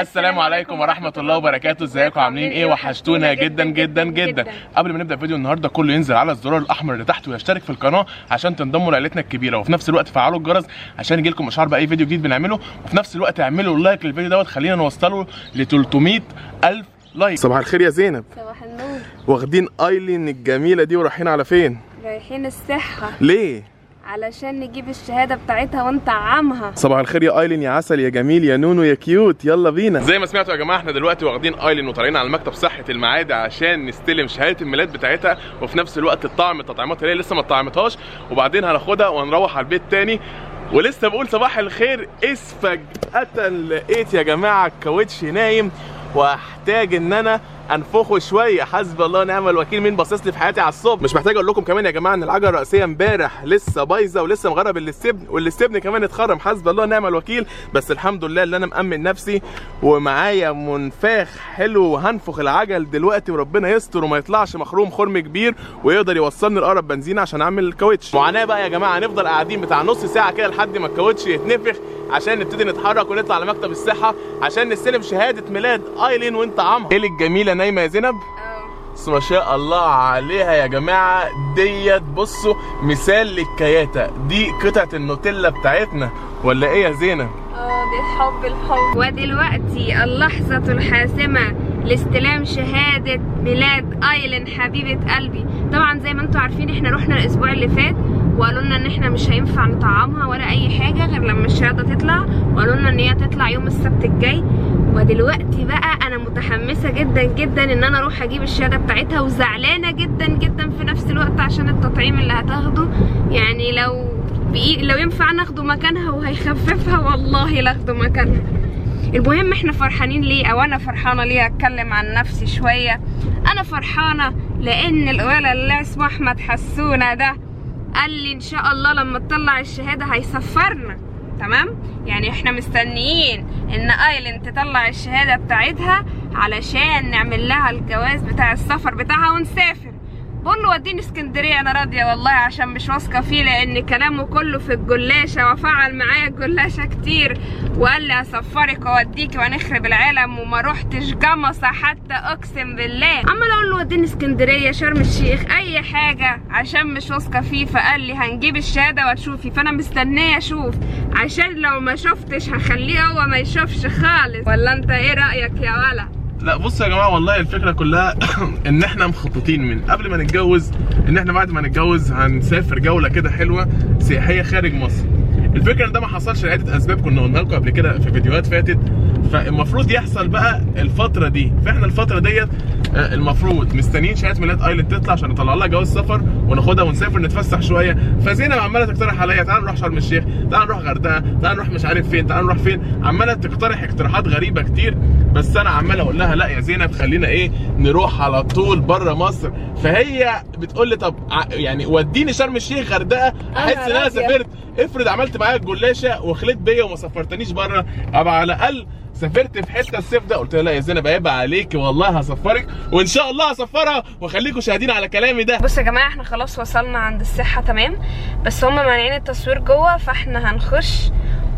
السلام عليكم ورحمة الله وبركاته. ازيكم؟ عاملين إيه؟ وحشتونا جدا جدا جدا. قبل ما نبدأ فيديو النهارده كله ينزل على الزرار الأحمر اللي تحت ويشترك في القناة عشان تنضموا لعيلتنا الكبيرة. وفي نفس الوقت فعلوا الجرس عشان يجيلكم اشعار باي فيديو جديد بنعمله. وفي نفس الوقت اعملوا like للفيديو دوت. خلينا نوصله ل 300 ألف لايك. صباح الخير يا زينب. صباح النور. واخدين أيلين الجميلة دي ورايحين على فين؟ رايحين الصحة ليه؟ علشان نجيب الشهادة بتاعتها ونطعمها صباح الخير يا أيلين يا عسل يا جميل يا نونو يا cute. يلا بينا. زي ما سمعتوا يا جماعة إحنا دلوقتي واخدين أيلين وطالعين على مكتب صحة المعادي عشان نستلم شهادة الميلاد بتاعتها وفي نفس الوقت الطعم التطعيمات اللي هي لسه ما اتطعمتهاش وبعدين هناخدها ونروح على البيت تاني. ولسه بقول صباح الخير اذ فجأة لقيت يا جماعة الكاوتش نايم واحتاج إن أنا انفخه شوية حسبي الله ونعم الوكيل. مين باصص لي في حياتي على الصبح؟ مش محتاج أقول لكم كمان يا جماعة إن العجله الرئيسيه امبارح لسه بايظة ولسه مركب الاستبن والاستبن كمان اتخرم. حسبي الله ونعم الوكيل. بس الحمد لله اللي أنا مأمن نفسي ومعايا منفاخ حلو وهنفخ العجل دلوقتي وربنا يستر وما يطلعش مخروم خرم كبير ويقدر يوصلني لأقرب بنزينه عشان أعمل الكاوتش معاناة بقى يا جماعة. هنفضل قاعدين بتاع نص ساعة كده لحد ما الكاوتش يتنفخ عشان نبتدي نتحرك ونطلع على مكتب الصحة عشان نستلم شهادة ميلاد أيلين ونطعمها إيه الجميله نايمة يا زينب؟ آه. بس ما شاء الله عليها يا جماعة. ديت بصوا مثال للكياتة. دي قطعة النوتيلا بتاعتنا ولا إيه يا زينب؟ آه دي حب الحب. ودلوقتي اللحظة الحاسمة لاستلام شهادة ميلاد أيلين حبيبة قلبي. طبعا زي ما أنتم عارفين إحنا رحنا الأسبوع اللي فات وقالوا لنا إن إحنا مش هينفع نطعمها ولا أي حاجة غير لما الشهادة تطلع وقالوا لنا إن هي تطلع يوم السبت الجاي. ودلوقتي بقى أنا متحمسة جدا جدا إن أنا أروح أجيب الشهادة بتاعتها وزعلانة جدا جدا في نفس الوقت عشان التطعيم اللي هتاخده. يعني لو بإيه لو ينفع ناخده مكانها وهيخففها والله لاخده مكانها. المهم إحنا فرحانين ليه؟ أو أنا فرحانة ليه؟ أتكلم عن نفسي شوية. أنا فرحانة لأن الولد اللي اسمه أحمد حسونة ده قال لي إن شاء الله لما تطلع الشهادة هيسفرنا. تمام؟ يعني إحنا مستنيين إن آيلين تطلع الشهادة بتاعتها علشان نعمل لها الجواز بتاع السفر بتاعها ونسافر. بقول له وديني اسكندرية أنا راضية والله عشان مش واثقة فيه لأن كلامه كله في الجلاشة وفعل معايا الجلاشة كتير وقال لي هسفرك وأوديكي وهنخرب العالم وما روحتش جمصة حتى أقسم بالله. عمال أقول له وديني اسكندرية شرم الشيخ أي حاجة عشان مش واثقة فيه فقال لي هنجيب الشهادة وتشوفي فأنا مستنية أشوف. عشان لو ما شفتش هخليه هو ما يشوفش خالص. ولا أنت إيه رأيك يا ولا لا بصوا يا جماعة والله الفكرة كلها إن إحنا مخططين من قبل ما نتجوز إن إحنا بعد ما نتجوز هنسافر جولة كده حلوة سياحية خارج مصر. الفكرة ده ما حصلش لعدة أسباب كنا قلنا لكم قبل كده في فيديوهات فاتت. فالمفروض يحصل بقى الفترة دي. فاحنا الفترة ديت آه، المفروض مستنيين شهادة ميلاد ايلاند تطلع عشان نطلع لها جواز سفر وناخدها ونسافر نتفسح شوية. فزينب عمالة تقترح عليا تعال نروح شرم الشيخ تعال نروح غردقة تعال نروح مش عارف فين تعال نروح فين. عمالة تقترح اقتراحات غريبة كتير بس أنا عمال أقول لها لا يا زينب خلينا إيه نروح على طول بره مصر. فهي بتقول لي طب يعني وديني شرم الشيخ غردقة أحس إن أنا. سافرت. افرض عملت معايا الجلاشة وخليت بيا وما سفرتنيش بره أبقى على الأقل سافرت في حتة الصيف ده. قلت لها لا يا زينب عيب عليكي والله هسفرك وإن شاء الله هسفرها واخليكم شاهدين على كلامي ده. بصوا يا جماعة إحنا خلاص وصلنا عند الصحة تمام؟ بس هم مانعين التصوير جوه فإحنا هنخش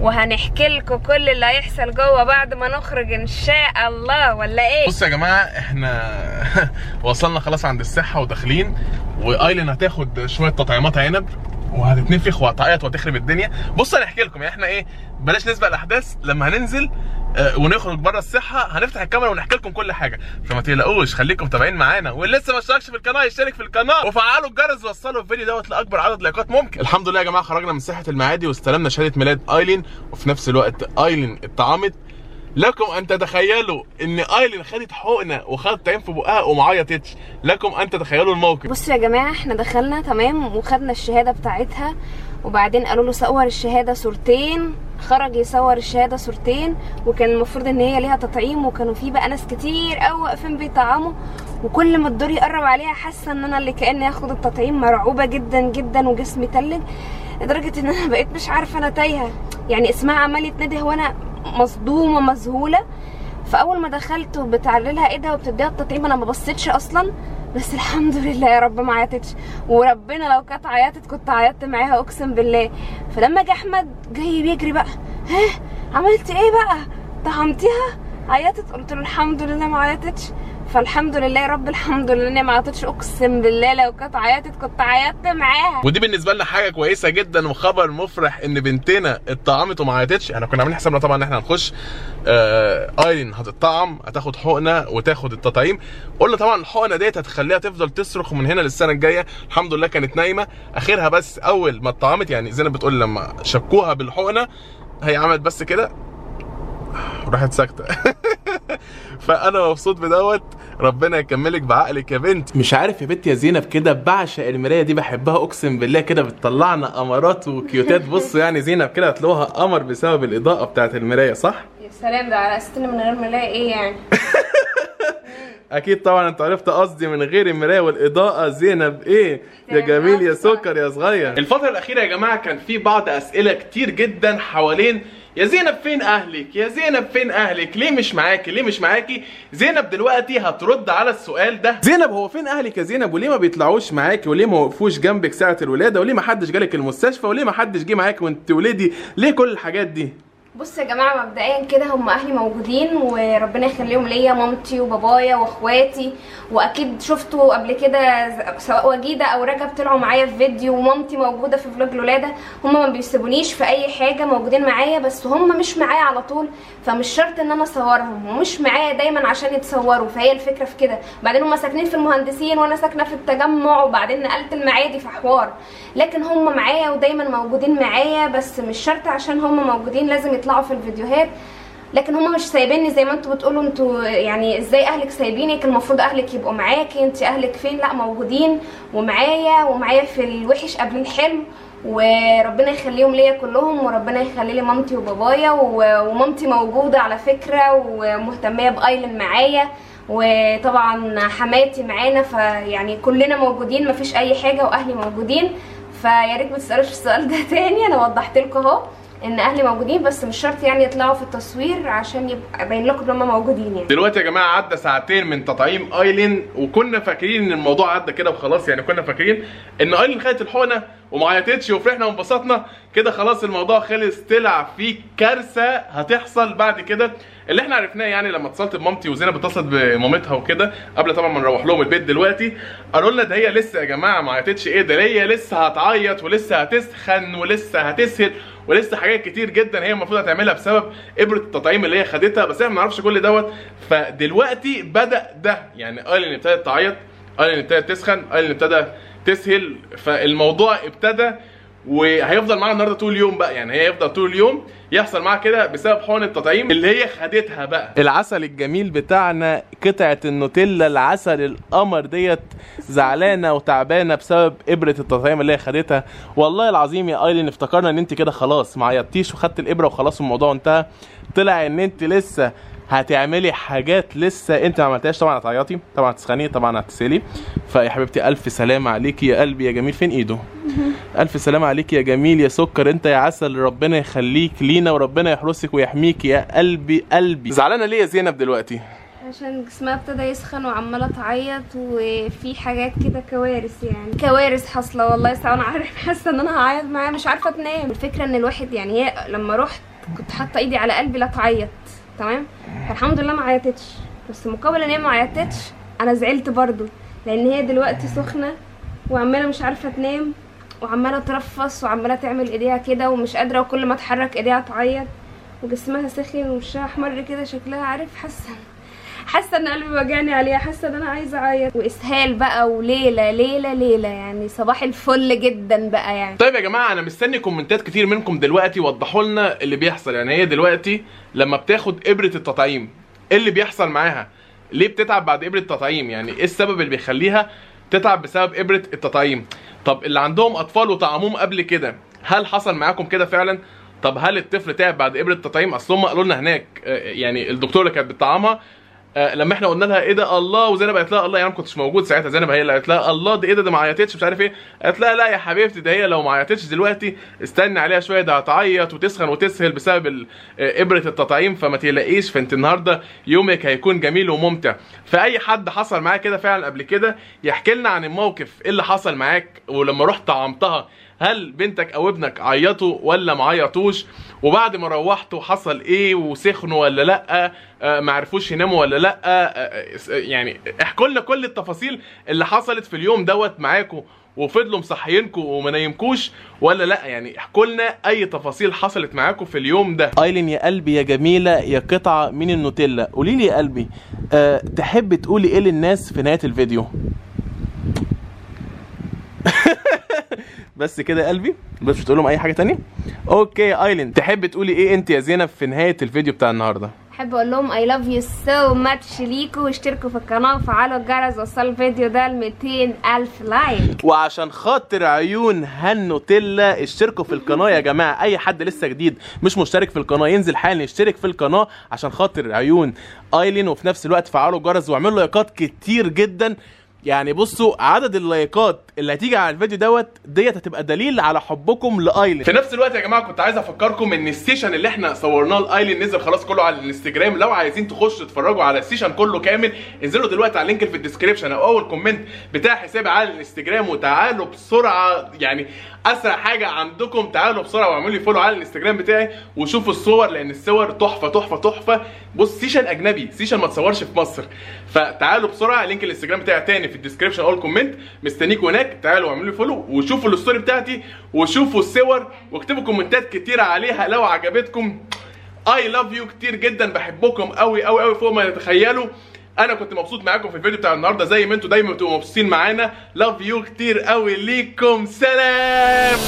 وهنحكي لكم كل اللي هيحصل جوه بعد ما نخرج إن شاء الله ولا إيه؟ بصوا يا جماعة إحنا وصلنا خلاص عند الصحة وداخلين وأيلين هتاخد شوية تطعيمات عنب وهتتنفخ وهتعيط وهتخرب الدنيا. بصوا هنحكي لكم يعني إحنا إيه؟ بلاش نسبق الأحداث لما هننزل آه، ونخرج بره الصحة هنفتح الكاميرا ونحكي لكم كل حاجة. فما تقلقوش خليكم متابعين معانا. واللي لسه ما اشتركش في القناة يشترك في القناة. وفعلوا الجرس ووصلوا الفيديو دوت لأكبر عدد لايكات ممكن. الحمد لله يا جماعة خرجنا من صحة المعادي واستلمنا شهادة ميلاد أيلين. وفي نفس الوقت أيلين اتطعمت. لكم أن تتخيلوا إن أيلين خدت حقنة وخدت عين في بقها وما عيطتش. لكم أن تتخيلوا الموقف. بصوا يا جماعة إحنا دخلنا تمام وخدنا الشهادة بتاعتها. وبعدين قالوا له صور الشهادة صورتين. خرج يصور الشهادة صورتين وكان المفروض إن هي ليها تطعيم وكانوا في بقى ناس كتير قوي واقفين بيطعموا. وكل ما الدور يقرب عليها حاسة إن أنا اللي كأني هاخد التطعيم. مرعوبة جدا جدا وجسمي تلج. لدرجة إن أنا بقيت مش عارفة أنا تايهة. يعني اسمها عمال يتندى وأنا مصدومه مذهوله فأول ما دخلت وبتعري لها ايدها وبتديها التطعيم أنا ما بصيتش أصلا. بس الحمد لله يا رب ما عيطتش. وربنا لو كانت عيطت كنت عيطت معاها أقسم بالله. فلما جه أحمد جاي بيجري بقى. ها؟ عملت إيه بقى؟ طعمتيها؟ عيطت؟ قلت له الحمد لله ما عيطتش. فالحمد لله يا رب الحمد لله إني ما عيطتش أقسم بالله لو كانت عيطت كنت عيطت معاها. ودي بالنسبة لنا حاجة كويسة جدا وخبر مفرح إن بنتنا اتطعمت وما عيطتش. إحنا كنا عاملين حسابنا طبعا إن إحنا هنخش آه أيرين هتطعم هتاخد حقنة وتاخد التطعيم. قلنا طبعا الحقنة ديت هتخليها تفضل تصرخ من هنا للسنة الجاية. الحمد لله كانت نايمة. اخرها بس أول ما اتطعمت يعني زينب بتقول لما شكوها بالحقنة هي عملت بس كده راحت ساكتة. فأنا مبسوط بدوت. ربنا يكملك بعقلك يا بنت. مش عارف يا بنت يا زينب كده بعشق المراية دي بحبها أقسم بالله كده بتطلعنا امارات وكيوتات. بص يعني زينب كده هتلاقوها قمر بسبب الإضاءة بتاعت المراية صح؟ يا سلام ده على أساس إن من غير ملاقي إيه يعني؟ أكيد طبعا أنت عرفت قصدي من غير المراية والإضاءة. زينب إيه؟ يا جميل يا سكر يا صغير. الفترة الأخيرة يا جماعة كان في بعض أسئلة كتير جدا حوالين يا زينب فين أهلك؟ يا زينب فين أهلك؟ ليه مش معاكي؟ ليه مش معاكي؟ زينب دلوقتي هترد على السؤال ده. زينب هو فين أهلك يا زينب؟ وليه ما بيطلعوش معاكي؟ وليه ما وقفوش جنبك ساعة الولادة؟ وليه ما حدش جالك المستشفى؟ وليه ما حدش جه معاكي وانت ولدي ليه كل الحاجات دي؟ بص يا جماعة مبدئيا كده هم أهلي موجودين وربنا يخليهم ليا مامتي وبابايا وأخواتي. وأكيد شفتوا قبل كده سواء وجيدة أو رجب طلعوا معايا في فيديو ومامتي موجودة في فلوج الولادة. هم ما بيسيبونيش في أي حاجة موجودين معايا بس هم مش معايا على طول. فمش شرط إن أنا أصورهم ومش معايا دايما عشان يتصوروا. فهي الفكرة في كده. بعدين هم ساكنين في المهندسين وأنا ساكنة في التجمع وبعدين نقلت المعادي في حوار. لكن هم معايا ودايما موجودين معايا بس مش شرط عشان هم موجودين لازم يطلعوا في الفيديوهات لكن هم مش سايبيني زي ما أنتوا بتقولوا أنتوا يعني إزاي اهلك سايبينك؟ المفروض اهلك يبقوا معاكي انت اهلك فين؟ لا موجودين ومعايا ومعايا في الوحش قبل الحلو وربنا يخليهم ليا كلهم وربنا يخلي لي مامتي وبابايا ومامتي موجودة على فكرة ومهتمية بايلن معايا وطبعا حماتي معانا فيعني كلنا موجودين مفيش أي حاجة وأهلي موجودين. فيا ريت ما تسألوش السؤال ده تاني أنا وضحت لكم أهو. إن أهلي موجودين بس مش شرط يعني يطلعوا في التصوير عشان يبقى باين لكم إن هم موجودين يعني. دلوقتي يا جماعة عدى ساعتين من تطعيم آيلين وكنا فاكرين إن الموضوع عدى كده وخلاص يعني كنا فاكرين إن آيلين خدت الحقنة وما عيطتش وفرحنا وانبسطنا. كده خلاص الموضوع خلص طلع في كارثة هتحصل بعد كده. اللي إحنا عرفناه يعني لما اتصلت بمامتي وزينب اتصلت بمامتها وكده قبل طبعا ما نروح لهم البيت دلوقتي قالوا لنا ده هي لسه يا جماعة ما عيطتش إيه ده هي لسه هتعيط ولسه هتسخن ولسه هتسهل. ولسه حاجات كتير جدا هي المفروض هتعملها بسبب إبرة التطعيم اللي هي خدتها بس إحنا ما نعرفش كل دوت. فدلوقتي بدأ ده يعني ايلين ابتدت تعيط ايلين ابتدت تسخن ايلين ابتدى تسهل فالموضوع ابتدى وهيفضل معانا النهارده طول اليوم بقى. يعني هي هيفضل طول اليوم يحصل معاها كده بسبب حقن التطعيم اللي هي خدتها بقى. العسل الجميل بتاعنا قطعة النوتيلا العسل القمر ديت زعلانة وتعبانة بسبب إبرة التطعيم اللي هي خدتها. والله العظيم يا أيلين افتكرنا إن أنت كده خلاص ما عيطتيش وخدت الإبرة وخلاص الموضوع انتهى. طلع إن أنت لسه هتعملي حاجات لسه أنت ما عملتهاش. طبعا هتعيطي طبعا هتسخني طبعا هتسالي فيا حبيبتي ألف سلامة عليكي. يا قلبي يا جميل فين إيده؟ الف سلامة عليكي يا جميل يا سكر أنت يا عسل ربنا يخليك لينا وربنا يحرسك ويحميك يا قلبي قلبي. زعلانة ليه يا زينب دلوقتي؟ عشان جسمها ابتدى يسخن وعمالة تعيط وفي حاجات كده كوارث يعني. كوارث حاصلة والله ساعة أنا عارف حاسة إن أنا هعيط معاها مش عارفة تنام. الفكرة إن الواحد يعني هي لما رحت كنت حاطة إيدي على قلبي لا تعيط تمام؟ فالحمد لله ما عيطتش. بس مقابل إن هي ما عيطتش أنا زعلت برضو لأن هي دلوقتي سخنة وعمالة مش عارفة تنام. وعمالة ترفص وعمالة تعمل ايديها كده ومش قادرة وكل ما تحرك ايديها تعيط. وجسمها سخن ووشها أحمر كده شكلها عارف حاسة حاسة إن قلبي وجعني عليها حاسة إن أنا عايزة أعيط. وإسهال بقى وليلة ليلة ليلة يعني صباح الفل جدا بقى يعني. طيب يا جماعة أنا مستني كومنتات كتير منكم دلوقتي وضحوا لنا اللي بيحصل. يعني هي دلوقتي لما بتاخد إبرة التطعيم إيه اللي بيحصل معاها؟ ليه بتتعب بعد إبرة التطعيم؟ يعني إيه السبب اللي بيخليها تتعب بسبب إبرة التطعيم. طب اللي عندهم أطفال وطعموهم قبل كده هل حصل معاكم كده فعلا؟ طب هل الطفل تعب بعد إبرة التطعيم؟ أصل هم قالوا لنا هناك آه، يعني الدكتورة اللي كانت بتطعمها آه، لما إحنا قلنا لها إيه ده الله وزينب قالت لها الله يعني ما كنتش موجود ساعتها زينب هي اللي قالت لها الله ده إيه ده ده ما عيطتش مش عارف إيه. قالت لها لا يا حبيبتي ده هي لو ما عيطتش دلوقتي استني عليها شوية ده هتعيط وتسخن وتسهل بسبب آه، إبرة التطعيم فما تقلقيش فأنت النهارده يومك هيكون جميل وممتع. فأي حد حصل معاه كده فعلا قبل كده يحكي لنا عن الموقف إيه اللي حصل معاك ولما رحت طعمتها هل بنتك أو ابنك عيطوا ولا ما عيطوش؟ وبعد ما روحتوا حصل إيه؟ وسخنوا ولا لأ؟ آه، ما عرفوش يناموا ولا لأ؟ آه، آه، يعني احكوا لنا كل التفاصيل اللي حصلت في اليوم دوت معاكم وفضلوا مصحيينكم وما نايمكوش ولا لأ؟ يعني احكوا لنا أي تفاصيل حصلت معاكم في اليوم ده. أيلين يا قلبي يا جميلة يا قطعة من النوتيلا. قولي لي يا قلبي أه تحب تقولي إيه للناس في نهاية الفيديو؟ بس كده يا قلبي بس مش تقول لهم أي حاجة تانية. okay أيلين تحب تقولي إيه أنت يا زينب في نهاية الفيديو بتاع النهارده؟ أحب أقول لهم I love you so much ليكوا واشتركوا في القناة وفعلوا الجرس وصلوا الفيديو ده ل 200 ألف like وعشان خاطر عيون هالنوتيلا اشتركوا في القناة يا جماعة. أي حد لسه جديد مش مشترك في القناة ينزل حالا يشترك في القناة عشان خاطر عيون أيلين. وفي نفس الوقت فعلوا الجرس واعملوا لايكات كتير جدا. يعني بصوا عدد اللايكات اللي هتيجي على الفيديو دوت ديت هتبقى دليل على حبكم لآيلين. في نفس الوقت يا جماعة كنت عايز أفكركم إن ال session اللي إحنا صورناه لآيلين نزل خلاص كله على الإنستجرام. لو عايزين تخشوا تتفرجوا على ال session كله كامل انزلوا دلوقتي على ال link اللي في ال description أو أول comment بتاع حسابي على الإنستجرام وتعالوا بسرعة يعني اسرع حاجة عندكم تعالوا بسرعة واعملوا لي follow على الانستجرام بتاعي وشوفوا الصور لأن الصور تحفة تحفة تحفة. بص session أجنبي session ما تصورش في مصر. فتعالوا بسرعة link الانستجرام بتاعي تاني في ال description أول comment. مستنيكوا هناك. تعالوا اعملوا لي follow وشوفوا ال story بتاعتي وشوفوا الصور واكتبوا كومنتات كتيرة عليها لو عجبتكم. I love you كتير جدا بحبكم قوي قوي قوي فوق ما تتخيلوا. أنا كنت مبسوط معاكم في الفيديو بتاع النهارده. زي ما أنتوا دايما بتبقوا مبسوطين معانا. love you كتير قوي. ليكم سلام.